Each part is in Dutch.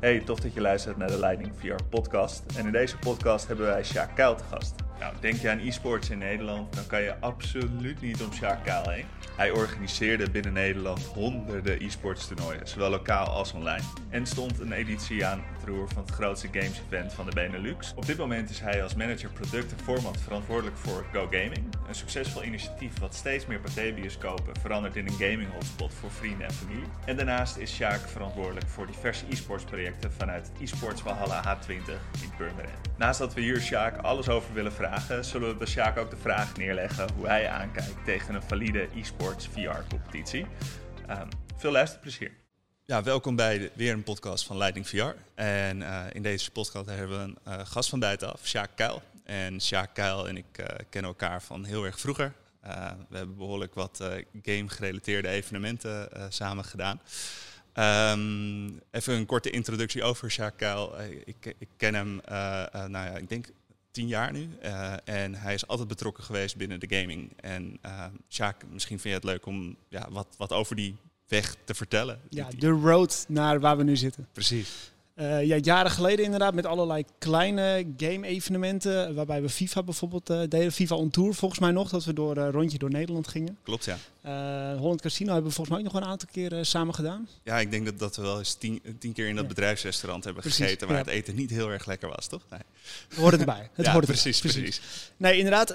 Hey, tof dat je luistert naar de Leiding VR podcast. En in deze podcast hebben wij Sjaak Kuil te gast. Denk je aan e-sports in Nederland, dan kan je absoluut niet om Sjaak Kuil heen. Hij organiseerde binnen Nederland honderden e-sports toernooien, zowel lokaal als online. En stond een editie aan het roer van het grootste games event van de Benelux. Op dit moment is hij als manager product en format verantwoordelijk voor Go Gaming. Een succesvol initiatief wat steeds meer pathé-bioscopen verandert in een gaming hotspot voor vrienden en familie. En daarnaast is Sjaak verantwoordelijk voor diverse e-sports projecten vanuit het e-sports Valhalla H20 in Purmerend. Naast dat we hier Sjaak alles over willen vragen, zullen we bij Sjaak ook de vraag neerleggen hoe hij aankijkt tegen een valide e-sports VR-competitie. Um, veel luisterplezier. Ja, welkom bij weer een podcast van Leiding VR. En uh, in deze podcast hebben we een uh, gast van buitenaf, Sjaak Kuil. En Sjaak Kuil en ik uh, kennen elkaar van heel erg vroeger. we hebben behoorlijk wat game-gerelateerde evenementen samen gedaan. Um, even een korte introductie over Sjaak Kuil. ik, ik, ken hem, nou ja, ik denk tien jaar nu. Uh, en hij is altijd betrokken geweest binnen de gaming. En uh, Sjaak, misschien vind je het leuk om ja, wat, wat over die weg te vertellen. Ja, de road naar waar we nu zitten. Precies. Uh, ja, jaren geleden inderdaad met allerlei kleine game-evenementen. Waarbij we FIFA bijvoorbeeld uh, deden. FIFA on Tour volgens mij nog. Dat we door uh, rondje door Nederland gingen. Klopt, ja. Holland Casino hebben we volgens mij ook nog een aantal keer samen gedaan. Ja, ik denk dat, dat we wel eens tien, tien keer in dat ja. bedrijfsrestaurant hebben Precies, gegeten. Waar ja. het eten niet heel erg lekker was, toch? Nee. We horen erbij. Het ja, hoort precies, erbij. precies, precies. Nee, inderdaad.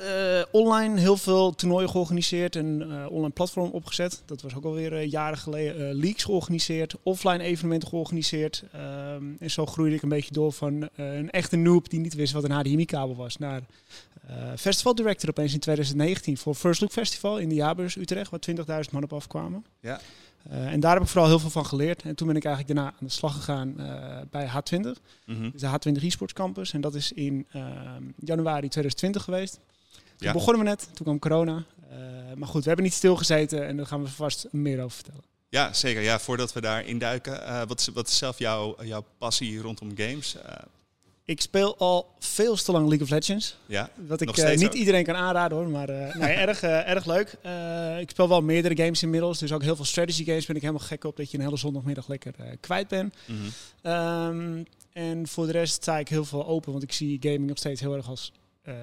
online heel veel toernooien georganiseerd. En online platform opgezet. Dat was ook alweer jaren geleden. leagues georganiseerd. Offline evenementen georganiseerd. Um, en zo groeide ik een beetje door van een echte noob die niet wist wat een HDMI-kabel was, naar festival director opeens in 2019 voor First Look Festival in de Jaarbeurs Utrecht, waar 20.000 man op afkwamen. Ja. Uh, en daar heb ik vooral heel veel van geleerd. En toen ben ik eigenlijk daarna aan de slag gegaan bij H20, mm -hmm. dus de H20 eSports Campus. En dat is in januari 2020 geweest. Toen ja. begonnen we net, toen kwam corona. maar goed, we hebben niet stilgezeten en daar gaan we vast meer over vertellen. Ja, zeker. Ja, voordat we daar induiken, wat, is, wat is zelf jouw, jouw passie rondom games? Ik speel al veel te lang League of Legends. Ja, wat ik uh, niet ook? iedereen kan aanraden hoor, maar nee, erg, erg leuk. ik speel wel meerdere games inmiddels, dus ook heel veel strategy games ben ik helemaal gek op dat je een hele zondagmiddag lekker kwijt bent. Mm -hmm. um, en voor de rest sta ik heel veel open, want ik zie gaming nog steeds heel erg als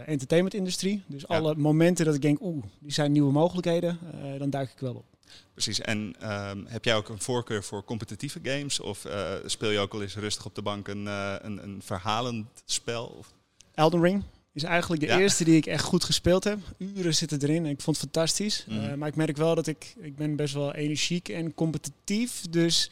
entertainment-industrie. Dus ja. alle momenten dat ik denk, oeh, die zijn nieuwe mogelijkheden, dan duik ik wel op. Precies. En um, heb jij ook een voorkeur voor competitieve games? Of uh, speel je ook al eens rustig op de bank een, uh, een, een verhalend spel? Elden Ring is eigenlijk de ja. eerste die ik echt goed gespeeld heb. Uren zitten erin en ik vond het fantastisch. Mm. Uh, maar ik merk wel dat ik, ik ben best wel energiek en competitief. Dus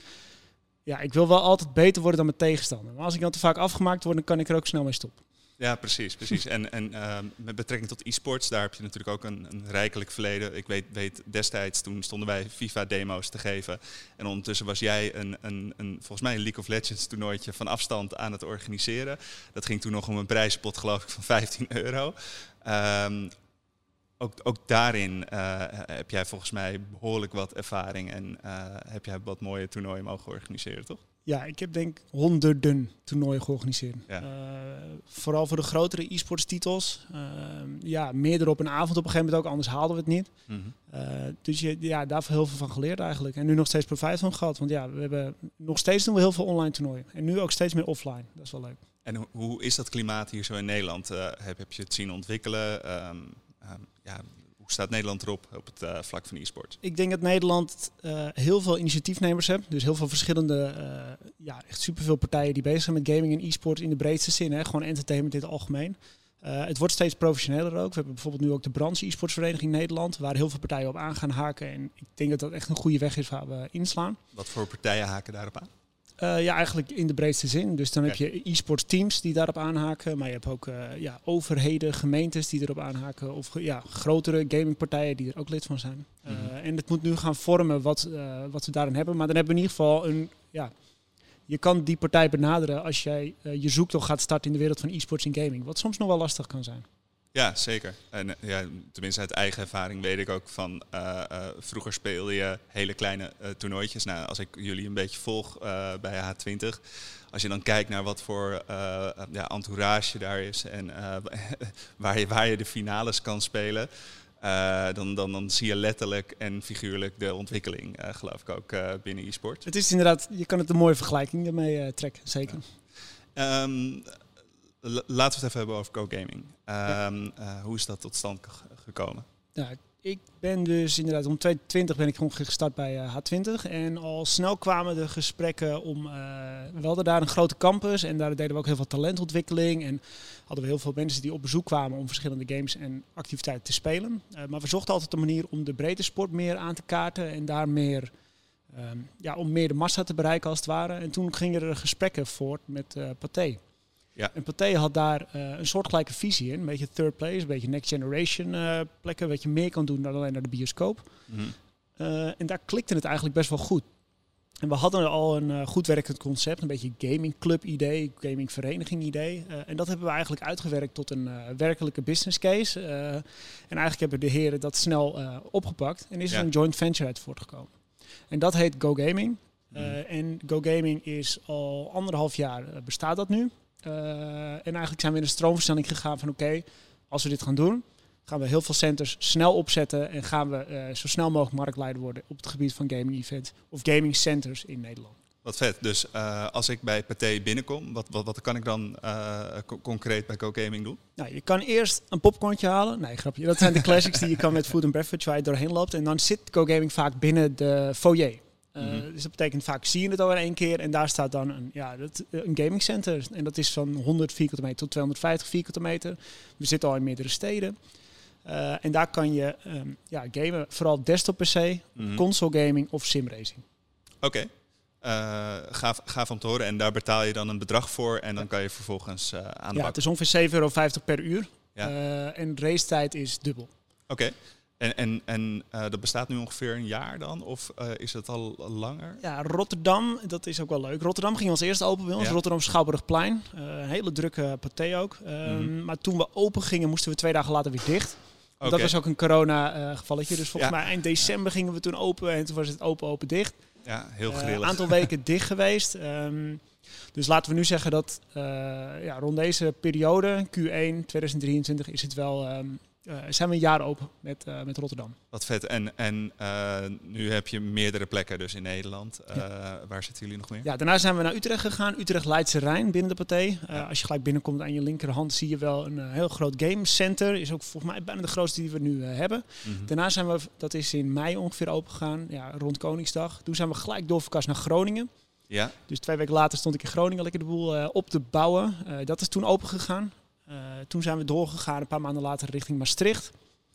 ja, ik wil wel altijd beter worden dan mijn tegenstander. Maar als ik dan te vaak afgemaakt word, dan kan ik er ook snel mee stoppen. Ja, precies. precies. en en uh, met betrekking tot e-sports, daar heb je natuurlijk ook een, een rijkelijk verleden. Ik weet, weet, destijds, toen stonden wij FIFA-demo's te geven. En ondertussen was jij een, een, een, volgens mij een League of Legends toernooitje van afstand aan het organiseren. Dat ging toen nog om een prijzenpot, geloof ik, van 15 euro. Um, ook, ook daarin uh, heb jij volgens mij behoorlijk wat ervaring en uh, heb jij wat mooie toernooien mogen organiseren, toch? Ja, ik heb denk honderden toernooien georganiseerd. Ja. Uh, vooral voor de grotere e-sports titels. Uh, ja, meerdere op een avond op een gegeven moment ook, anders haalden we het niet. Mm -hmm. uh, dus je, ja, daar heel veel van geleerd eigenlijk. En nu nog steeds profijt van gehad. Want ja, we hebben nog steeds doen we heel veel online toernooien. En nu ook steeds meer offline. Dat is wel leuk. En ho hoe is dat klimaat hier zo in Nederland? heb, heb je het zien ontwikkelen? Um, um, ja, hoe staat Nederland erop op het uh, vlak van e-sport? Ik denk dat Nederland uh, heel veel initiatiefnemers heeft. Dus heel veel verschillende, uh, ja, echt superveel partijen die bezig zijn met gaming en e-sport in de breedste zin. Hè? Gewoon entertainment in het algemeen. het wordt steeds professioneler ook. We hebben bijvoorbeeld nu ook de Branche e-sportsvereniging Nederland, waar heel veel partijen op aan gaan haken. En ik denk dat dat echt een goede weg is waar we inslaan. Wat voor partijen haken daarop aan? Uh, ja, eigenlijk in de breedste zin. Dus dan heb je e-sports teams die daarop aanhaken. Maar je hebt ook uh, ja, overheden, gemeentes die erop aanhaken. Of ja, grotere gamingpartijen die er ook lid van zijn. Mm -hmm. uh, en het moet nu gaan vormen wat, wat we daarin hebben. Maar dan hebben we in ieder geval een... Ja, je kan die partij benaderen als jij je zoektocht gaat starten in de wereld van e-sports en gaming. Wat soms nog wel lastig kan zijn. Ja, zeker. En ja, tenminste uit eigen ervaring weet ik ook van uh, uh, vroeger speelde je hele kleine uh, toernooitjes. Nou, als ik jullie een beetje volg bij H20, als je dan kijkt naar wat voor ja, entourage daar is en waar, je, waar je de finales kan spelen. dan, dan, dan zie je letterlijk en figuurlijk de ontwikkeling, geloof ik ook, binnen e-sport. Het is inderdaad, je kan het een mooie vergelijking ermee trekken, zeker. Ehm, laten we het even hebben over co-gaming. Ehm, hoe is dat tot stand gekomen? Ik ben dus inderdaad om 2020 ben ik gewoon gestart bij H20. Eh, en al snel kwamen de gesprekken om. Uh, we hadden daar een grote campus en daar deden we ook heel veel talentontwikkeling. En hadden we heel veel mensen die op bezoek kwamen om verschillende games en activiteiten te spelen. Uh, maar we zochten altijd een manier om de breedte sport meer aan te kaarten en daar meer. Ehm, ja, om meer de massa te bereiken als het ware. En toen gingen er gesprekken voort met Pathé. Ja. En Pathé had daar uh, een soortgelijke visie in. Een beetje third place, een beetje next generation uh, plekken. Wat je meer kan doen dan alleen naar de bioscoop. Mhm. Eh, en daar klikte het eigenlijk best wel goed. En we hadden al een goed werkend concept. Een beetje gaming club idee, gaming vereniging idee. en dat hebben we eigenlijk uitgewerkt tot een werkelijke business case. en eigenlijk hebben de heren dat snel opgepakt. En is er een joint venture uit voortgekomen. En dat heet Go Gaming. Mhm. en Go Gaming is al anderhalf jaar bestaat dat nu. Eh, en eigenlijk zijn we in een stroomversnelling gegaan van oké, als we dit gaan doen, gaan we heel veel centers snel opzetten en gaan we uh, zo snel mogelijk marktleider worden op het gebied van gaming events of gaming centers in Nederland. Wat vet. Dus uh, als ik bij Pathé binnenkom, wat, wat, wat kan ik dan uh, concreet bij GoGaming doen? Nou, je kan eerst een popcornje halen. Nee, grapje. Dat zijn de classics die je kan met food and beverage waar je doorheen loopt. En dan zit GoGaming vaak binnen de foyer. Uh, Dus dat betekent vaak zie je het al in één keer en daar staat dan een, ja, dat, een gaming center. En dat is van 100 vierkante meter tot 250 vierkante meter. We zitten al in meerdere steden. Uh, en daar kan je um, ja, gamen, vooral desktop PC, mm -hmm. console gaming of simracing. Oké. Okay. Uh, gaaf om te horen. En daar betaal je dan een bedrag voor en dan kan je vervolgens uh, aan de Ja, het is ongeveer 7,50 euro per uur. Ja. En racetijd is dubbel. Oké. Okay. En, en, en uh, dat bestaat nu ongeveer een jaar dan? Of uh, is het al langer? Ja, Rotterdam, dat is ook wel leuk. Rotterdam ging als eerste open bij ons. Ja. Rotterdam Schouwburgplein. Uh, een hele drukke paté ook. Um, mm -hmm. Maar toen we open gingen, moesten we twee dagen later weer dicht. Okay. Dat was ook een corona-gevalletje. dus volgens ja. mij eind december gingen we toen open. En toen was het open, open, dicht. Ja, heel grillig. Een aantal weken dicht geweest. Um, dus laten we nu zeggen dat ja, rond deze periode, Q1 2023, is het wel... Um, uh, zijn we een jaar open met, uh, met Rotterdam. Wat vet. En, en uh, nu heb je meerdere plekken dus in Nederland. Ja. Waar zitten jullie nog meer? Ja, daarna zijn we naar Utrecht gegaan. Utrecht Leidse Rijn binnen de Pathé. Ja. Als je gelijk binnenkomt aan je linkerhand zie je wel een heel groot game center. Is ook volgens mij bijna de grootste die we nu hebben. Mm -hmm. Daarna zijn we, dat is in mei ongeveer open gegaan. Ja, rond Koningsdag. Toen zijn we gelijk doorverkast naar Groningen. Ja. Dus twee weken later stond ik in Groningen lekker de boel op te bouwen. dat is toen open gegaan. Uh, toen zijn we doorgegaan een paar maanden later richting Maastricht.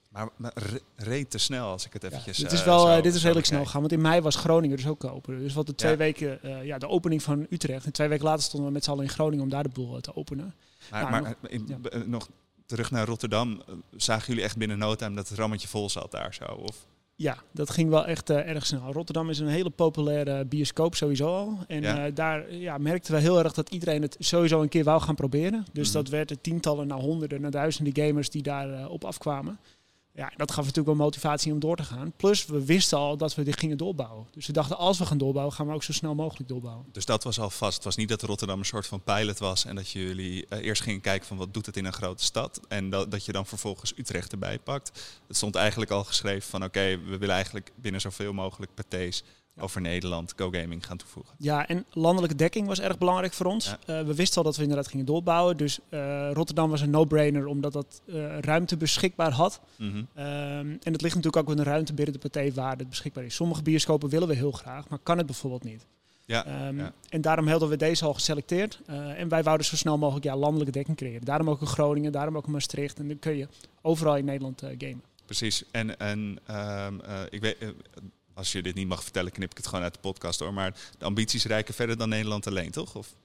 Maar, maar reed te snel als ik het eventjes... Ja, dit is wel, uh, dit is redelijk snel gegaan, want in mei was Groningen dus ook open. Dus wat de twee ja. weken, uh, ja, de opening van Utrecht. En twee weken later stonden we met z'n allen in Groningen om daar de boel te openen. Maar, maar nog, in, ja. nog, terug naar Rotterdam, zagen jullie echt binnen no time dat het rammetje vol zat daar zo? Of? Ja, dat ging wel echt uh, erg snel. Rotterdam is een hele populaire bioscoop sowieso al. En ja. Uh, daar ja, merkten we heel erg dat iedereen het sowieso een keer wou gaan proberen. Dus mm -hmm. dat werden tientallen naar honderden, naar duizenden gamers die daar uh, op afkwamen. Ja, dat gaf natuurlijk wel motivatie om door te gaan. Plus, we wisten al dat we dit gingen doorbouwen. Dus we dachten, als we gaan doorbouwen, gaan we ook zo snel mogelijk doorbouwen. Dus dat was al vast. Het was niet dat Rotterdam een soort van pilot was en dat jullie uh, eerst gingen kijken van wat doet het in een grote stad. En dat, dat je dan vervolgens Utrecht erbij pakt. Het stond eigenlijk al geschreven van oké, we willen eigenlijk binnen zoveel mogelijk pathés over Nederland GoGaming gaan toevoegen. Ja, en landelijke dekking was erg belangrijk voor ons. Ja. Uh, we wisten al dat we inderdaad gingen doorbouwen. Dus uh, Rotterdam was een no-brainer omdat dat uh, ruimte beschikbaar had. Mm -hmm. um, en het ligt natuurlijk ook in de ruimte binnen de partij waar het beschikbaar is. Sommige bioscopen willen we heel graag, maar kan het bijvoorbeeld niet. Ja, um, ja. En daarom hadden we deze al geselecteerd. en wij wouden zo snel mogelijk ja, landelijke dekking creëren. Daarom ook in Groningen, daarom ook in Maastricht. En dan kun je overal in Nederland gamen. Precies. En, en um, ik weet als je dit niet mag vertellen, knip ik het gewoon uit de podcast hoor. Maar de ambities reiken verder dan Nederland alleen, toch? Of?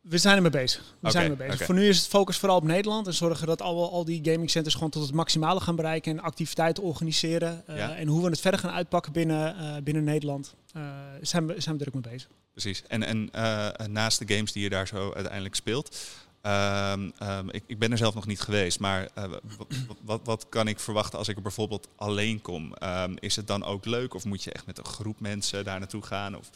We zijn ermee bezig. We okay, zijn ermee bezig. Okay. Voor nu is het focus vooral op Nederland. En zorgen dat al, al die gaming centers gewoon tot het maximale gaan bereiken. En activiteiten organiseren. Uh, ja. En hoe we het verder gaan uitpakken binnen, uh, binnen Nederland. Uh, zijn, we, zijn we druk mee bezig. Precies. En, en naast de games die je daar zo uiteindelijk speelt. Um, um, ik, ik, ben er zelf nog niet geweest, maar uh, wat, wat, kan ik verwachten als ik er bijvoorbeeld alleen kom? Um, is het dan ook leuk of moet je echt met een groep mensen daar naartoe gaan? Of?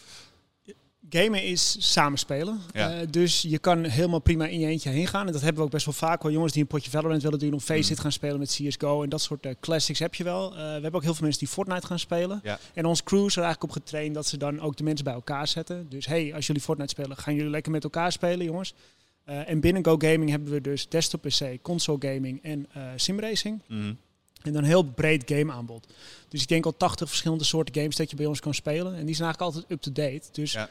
gamen is samenspelen. Ja. Eh, dus je kan helemaal prima in je eentje heen gaan. En dat hebben we ook best wel vaak hoor. Jongens die een potje Valorant willen doen, of Faceit Mm. gaan spelen met CSGO. En dat soort eh, classics heb je wel. Eh, we hebben ook heel veel mensen die Fortnite gaan spelen. Ja. En ons crew is er eigenlijk op getraind dat ze dan ook de mensen bij elkaar zetten. Dus hey, als jullie Fortnite spelen, gaan jullie lekker met elkaar spelen, jongens. Eh, en binnen Go Gaming hebben we dus desktop PC, console gaming en eh simracing. Mhm. En dan een heel breed gameaanbod. Dus ik denk al 80 verschillende soorten games dat je bij ons kan spelen. En die zijn eigenlijk altijd up-to-date. Dus Ja.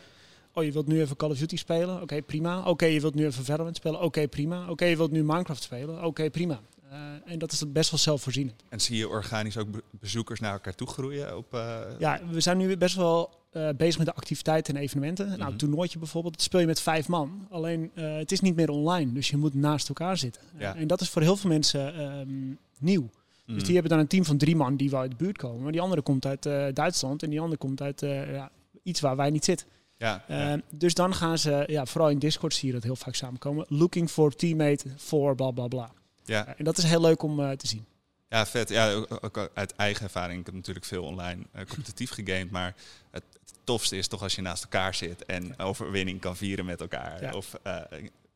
oh, je wilt nu even Call of Duty spelen? Oké, prima. Oké, je wilt nu even Valorant spelen? Oké, prima. Oké, je wilt nu Minecraft spelen? Oké, prima. Eh, en dat is best wel zelfvoorzienend. En zie je organisch ook be- bezoekers naar elkaar toe groeien? Op, eh, Ja, we zijn nu best wel eh, bezig met de activiteiten en evenementen. Nou, Mhm. een toernooitje bijvoorbeeld, dat speel je met vijf man. Alleen, het is niet meer online, dus je moet naast elkaar zitten. Ja. En dat is voor heel veel mensen ehm, nieuw. mhm. Dus die hebben dan een team van drie man die wel uit de buurt komen. Maar die andere komt uit Duitsland en die andere komt uit ja, iets waar wij niet zitten. ja, Eh, ja. Dus dan gaan ze, ja, vooral in Discord zie je dat heel vaak samenkomen. Looking for teammate for bla bla bla. Ja. Eh, en dat is heel leuk om eh, te zien. Ja, vet. Ja, ook, ook uit eigen ervaring. Ik heb natuurlijk veel online eh, competitief gegamed, maar het, tofste is toch als je naast elkaar zit en overwinning kan vieren met elkaar. Ja. Of uh,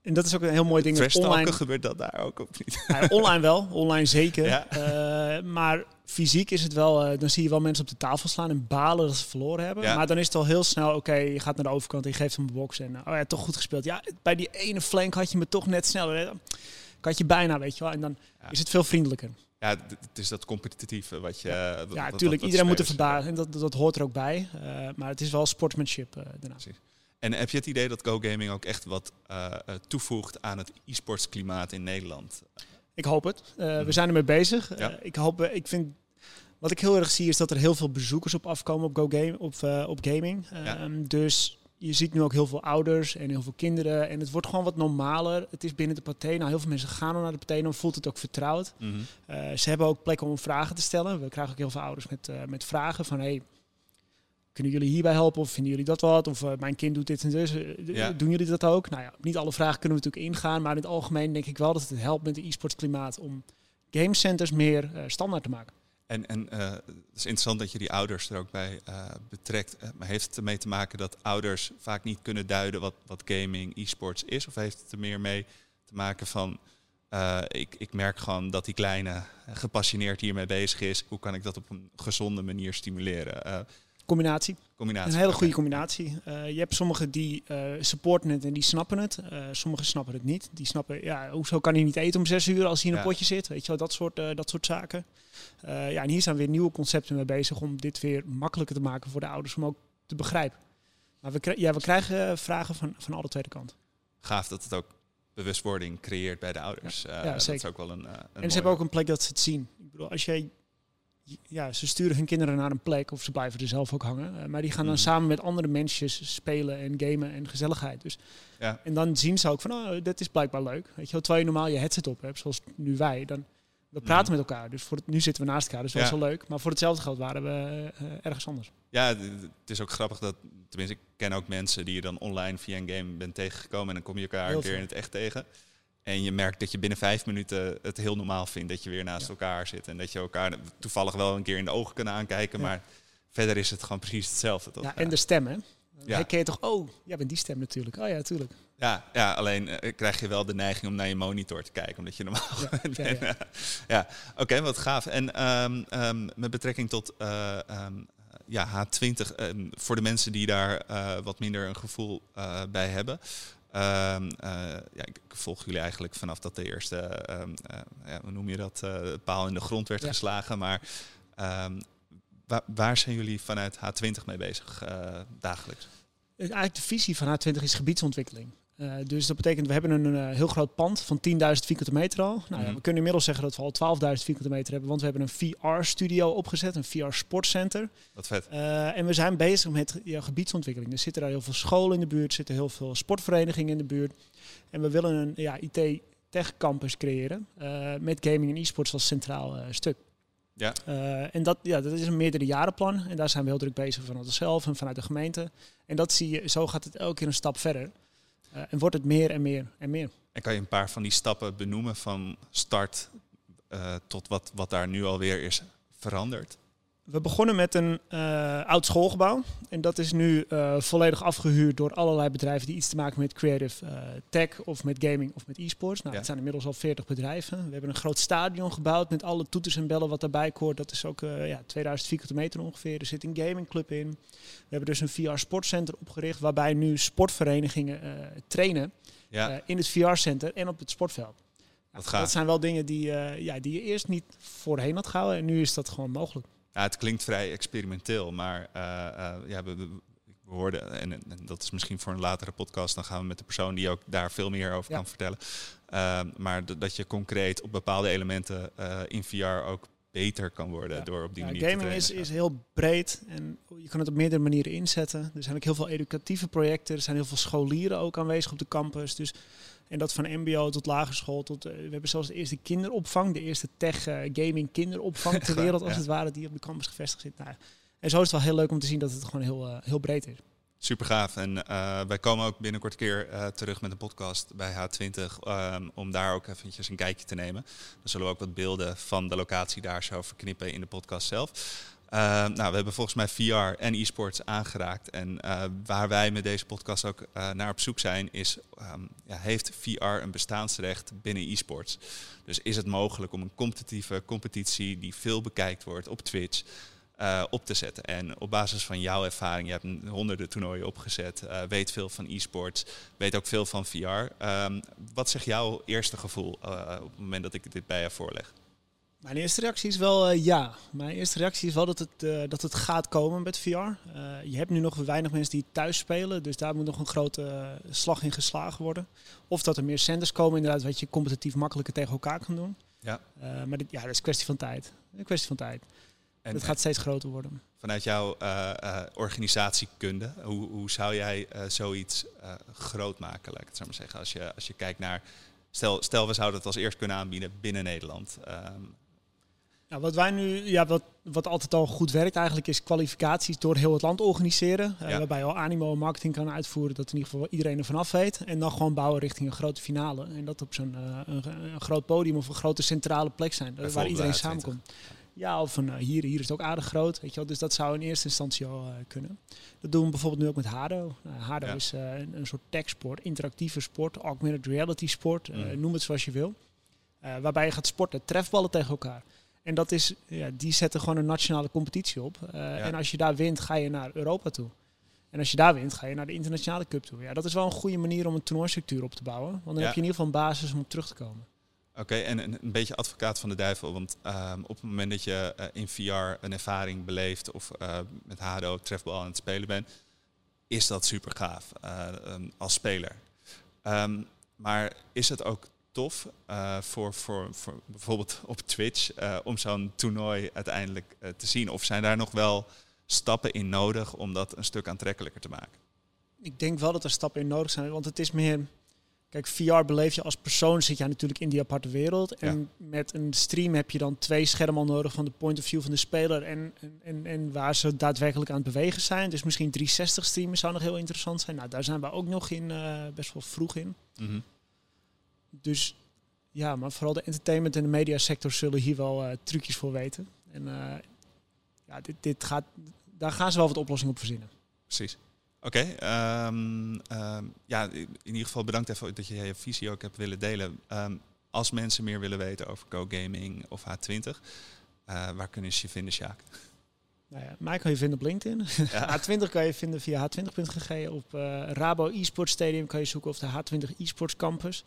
En dat is ook een heel mooi ding. online, gebeurt dat daar ook of niet? Ja, online wel, online zeker. Ja. Maar fysiek is het wel, dan zie je wel mensen op de tafel slaan en balen dat ze verloren hebben. Maar dan is het al heel snel, oké, je gaat naar de overkant en je geeft hem een box. En oh ja, toch goed gespeeld. Ja, bij die ene flank had je me toch net sneller. Had je bijna, weet je wel. En dan Ja. is het veel vriendelijker. Ja, het is dat competitieve wat je... ja, wat- natuurlijk. wat Iedereen moet er verbazen. En dat, dat, dat hoort er ook bij. Eh, maar het is wel sportsmanship eh, daarna. En heb je het idee dat Go Gaming ook echt wat eh, toevoegt aan het e-sports klimaat in Nederland? Ik hoop het. Eh, Mhm. We zijn ermee bezig. Ja. Ik hoop, ik vind, wat ik heel erg zie is dat er heel veel bezoekers op afkomen op Go Game, op, op gaming. Ja. Ehm, dus je ziet nu ook heel veel ouders en heel veel kinderen. En het wordt gewoon wat normaler. Het is binnen de partij. Nou, heel veel mensen gaan al naar de partij. Dan voelt het ook vertrouwd. Mhm. Eh, ze hebben ook plekken om vragen te stellen. We krijgen ook heel veel ouders met, eh, met vragen van... Hey, kunnen jullie hierbij helpen? Of vinden jullie dat wat? Of eh, mijn kind doet dit en dus. Ja. Doen jullie dat ook? Nou ja, niet alle vragen kunnen we natuurlijk ingaan. Maar in het algemeen denk ik wel dat het helpt met het e-sportklimaat... om gamecenters meer standaard te maken. En, en eh, het is interessant dat je die ouders er ook bij eh, betrekt. Eh, maar heeft het ermee te maken dat ouders vaak niet kunnen duiden wat, wat gaming, e-sports is? Of heeft het er meer mee te maken van... ik, ik merk gewoon dat die kleine gepassioneerd hiermee bezig is. Hoe kan ik dat op een gezonde manier stimuleren? Combinatie. combinatie. Een hele goede combinatie. Eh, je hebt sommigen die eh, supporten het en die snappen het. Eh sommigen snappen het niet. Die snappen, ja, hoezo kan hij niet eten om zes uur als hij in een Ja. potje zit? Weet je wel, dat soort, dat soort zaken. Ja, en hier zijn weer nieuwe concepten mee bezig om dit weer makkelijker te maken voor de ouders om ook te begrijpen. Maar we, ja, we krijgen vragen van, van alle tweede kant. Gaaf dat het ook bewustwording creëert bij de ouders. Eh, dat is ook wel een, een en ze mooie- hebben ook een plek dat ze het zien. Ik bedoel, als jij... Ja, ze sturen hun kinderen naar een plek of ze blijven er zelf ook hangen. eh, maar die gaan dan Mhm. samen met andere mensjes spelen en gamen en gezelligheid. Dus Ja. En dan zien ze ook van, oh, dit is blijkbaar leuk. Weet je wel, terwijl je normaal je headset op hebt, zoals nu wij, dan we praten met elkaar. Dus voor het, nu zitten we naast elkaar, dus dat is Ja. wel leuk. Maar voor hetzelfde geld waren we eh, ergens anders. Ja, het is ook grappig dat, tenminste, ik ken ook mensen die je dan online via een game bent tegengekomen en dan kom je elkaar Heel een keer veel. in het echt tegen. En je merkt dat je binnen vijf minuten het heel normaal vindt dat je weer naast Ja. elkaar zit. En dat je elkaar toevallig wel een keer in de ogen kunnen aankijken, Ja. maar verder is het gewoon precies hetzelfde. Toch? Ja, en de stem, hè? Ja. Herken je toch, oh, jij bent die stem natuurlijk. Oh ja, tuurlijk. ja, ja, alleen eh, krijg je wel de neiging om naar je monitor te kijken, omdat je normaal Ja, bent. ja, eh, ja, oké, wat gaaf. En ehm, ehm, met betrekking tot eh, ehm, ja, H20, ehm, voor de mensen die daar wat minder een gevoel bij hebben. Ehm, eh, ja, ik volg jullie eigenlijk vanaf dat de eerste, ehm, eh, ja, hoe noem je dat, eh, paal in de grond werd Ja. geslagen. Maar ehm, waar, waar zijn jullie vanuit H20 mee bezig dagelijks? Eigenlijk de visie van H20 is gebiedsontwikkeling. Eh, dus dat betekent, we hebben een eh, heel groot pand van 10.000 vierkante meter al. Nou, ja, Mhm. we kunnen inmiddels zeggen dat we al 12.000 vierkante meter hebben, want we hebben een VR-studio opgezet, een VR-sportcenter. Wat vet. Eh, en we zijn bezig met ja, gebiedsontwikkeling. Er zitten daar heel veel scholen in de buurt, zitten heel veel sportverenigingen in de buurt. En we willen een ja, IT-tech-campus creëren met gaming en e-sports als centraal stuk. Ja. En dat, ja, dat is een meerdere jarenplan. En daar zijn we heel druk bezig vanuit onszelf en vanuit de gemeente. En dat zie je, zo gaat het elke keer een stap verder. Eh, en wordt het meer en meer en meer. En kan je een paar van die stappen benoemen van start eh, tot wat, wat daar nu alweer is veranderd? We begonnen met een uh, oud schoolgebouw. En dat is nu uh, volledig afgehuurd door allerlei bedrijven die iets te maken met creative uh, tech of met gaming of met e-sports. Nou, ja. het zijn inmiddels al 40 bedrijven. We hebben een groot stadion gebouwd met alle toeters en bellen wat daarbij hoort. Dat is ook ja, 2000 vierkante meter ongeveer. Er zit een gamingclub in. We hebben dus een VR-sportcenter opgericht waarbij nu sportverenigingen trainen ja. in het VR-center en op het sportveld. Dat, dat, zijn wel dingen die, ja, die je eerst niet voorheen had gehouden en nu is dat gewoon mogelijk. Ja, het klinkt vrij experimenteel, maar uh, ja, we, we, hoorden, en, en, dat is misschien voor een latere podcast, dan gaan we met de persoon die ook daar veel meer over kan vertellen. Uh, maar dat je concreet op bepaalde elementen uh, in VR ook beter kan worden door op die ja, manier gaming te Gaming is, is heel breed en je kan het op meerdere manieren inzetten. Er zijn ook heel veel educatieve projecten, er zijn heel veel scholieren ook aanwezig op de campus. Dus en dat van mbo tot lagere school tot... Uh, we hebben zelfs de eerste kinderopvang, de eerste tech uh, gaming kinderopvang ter wereld als het ware, die op de campus gevestigd zit. Nou, en zo is het wel heel leuk om te zien dat het gewoon heel, uh, heel breed is. Super gaaf. En wij komen ook binnenkort een keer terug met een podcast bij H20 um, om daar ook eventjes een kijkje te nemen. Dan zullen we ook wat beelden van de locatie daar zo verknippen in de podcast zelf. Uh, nou, we hebben volgens mij VR en e-sports aangeraakt. En uh, waar wij met deze podcast ook naar op zoek zijn, is: um, ja, heeft VR een bestaansrecht binnen e-sports? Dus is het mogelijk om een competitieve competitie die veel bekijkt wordt op Twitch op te zetten? En op basis van jouw ervaring, je hebt honderden toernooien opgezet, weet veel van e-sports, weet ook veel van VR. Um, wat zegt jouw eerste gevoel op het moment dat ik dit bij je voorleg? Mijn eerste reactie is wel uh, ja. Mijn eerste reactie is wel dat het, uh, dat het gaat komen met VR. Uh, eh, je hebt nu nog weinig mensen die thuis spelen, dus daar moet nog een grote slag in geslagen worden. Of dat er meer centers komen, inderdaad, wat je competitief makkelijker tegen elkaar kan doen. Ja. maar dit, ja, dat is een kwestie van tijd. Een kwestie van tijd. En, het gaat steeds groter worden. Vanuit jouw organisatiekunde, hoe, hoe zou jij zoiets groot maken, laat ik het zo maar zeggen? Als je, als je kijkt naar, stel, stel we zouden het als eerst kunnen aanbieden binnen Nederland. Um, nou, wat wij nu, ja, wat, wat altijd al goed werkt eigenlijk, is kwalificaties door heel het land organiseren. Waarbij je al animo en marketing kan uitvoeren, dat in ieder geval iedereen er vanaf weet. En dan gewoon bouwen richting een grote finale. En dat op zo'n een, een, groot podium of een grote centrale plek zijn, waar iedereen samenkomt. Ja, of een, hier, hier is het ook aardig groot. Weet je wel? Dus dat zou in eerste instantie al uh, kunnen. Dat doen we bijvoorbeeld nu ook met Hado. Uh, Hado is uh, een, een, soort techsport, interactieve sport, augmented reality sport, mm. noem het zoals je wil. waarbij je gaat sporten, trefballen tegen elkaar. En dat is, ja, die zetten gewoon een nationale competitie op. Uh, En als je daar wint, ga je naar Europa toe. En als je daar wint, ga je naar de internationale cup toe. Ja, dat is wel een goede manier om een toernooistructuur op te bouwen. Want dan heb je in ieder geval een basis om op terug te komen. Oké, en een, beetje advocaat van de duivel. Want um, op het moment dat je uh, in VR een ervaring beleeft of uh, met Hado trefbal aan het spelen bent, is dat super gaaf um, als speler. Um, maar is het ook tof voor, voor, voor bijvoorbeeld op Twitch om zo'n toernooi uiteindelijk te zien? Of zijn daar nog wel stappen in nodig om dat een stuk aantrekkelijker te maken? Ik denk wel dat er stappen in nodig zijn, want het is meer. Kijk, VR beleef je als persoon, zit je natuurlijk in die aparte wereld. En met een stream heb je dan twee schermen nodig van de point of view van de speler en, en, en waar ze daadwerkelijk aan het bewegen zijn. Dus misschien 360 streamen zou nog heel interessant zijn. Nou, daar zijn we ook nog in, best wel vroeg in. Mm -hmm. Dus ja, maar vooral de entertainment en de mediasector zullen hier wel uh, trucjes voor weten. En uh, ja, dit, dit gaat, daar gaan ze wel wat oplossingen op verzinnen. Precies. Oké, okay, um, um, ehm, ja, in ieder geval bedankt even dat je je visie ook hebt willen delen. Um, als mensen meer willen weten over Go Gaming of H20, uh, waar kunnen ze je vinden, Sjaak? Nou ja, mij kan je vinden op LinkedIn. Ja. H20 kan je vinden via h20.gg. Op Rabo eSports Stadium kan je zoeken of de H20 eSports Campus.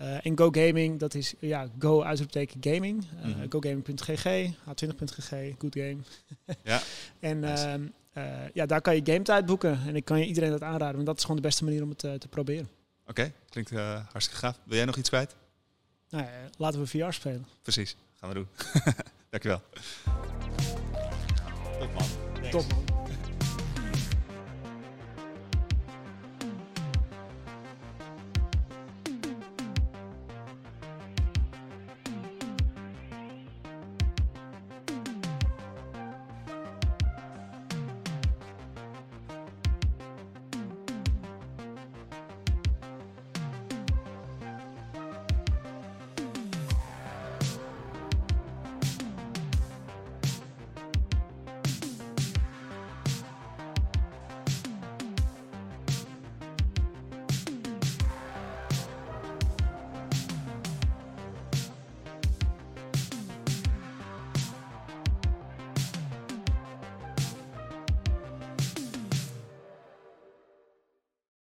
Uh, en Go Gaming, dat is ja, Go uitroepteken gaming. Uh, mm -hmm. GoGaming.gg, H20.gg, good game. ja. En nice. Uh, ja, daar kan je game tijd boeken. En ik kan je iedereen dat aanraden, want dat is gewoon de beste manier om het te proberen. Oké, okay. klinkt hartstikke gaaf. Wil jij nog iets kwijt? Nou, laten we VR spelen. Precies, gaan we doen. Dankjewel. Top man. Top man.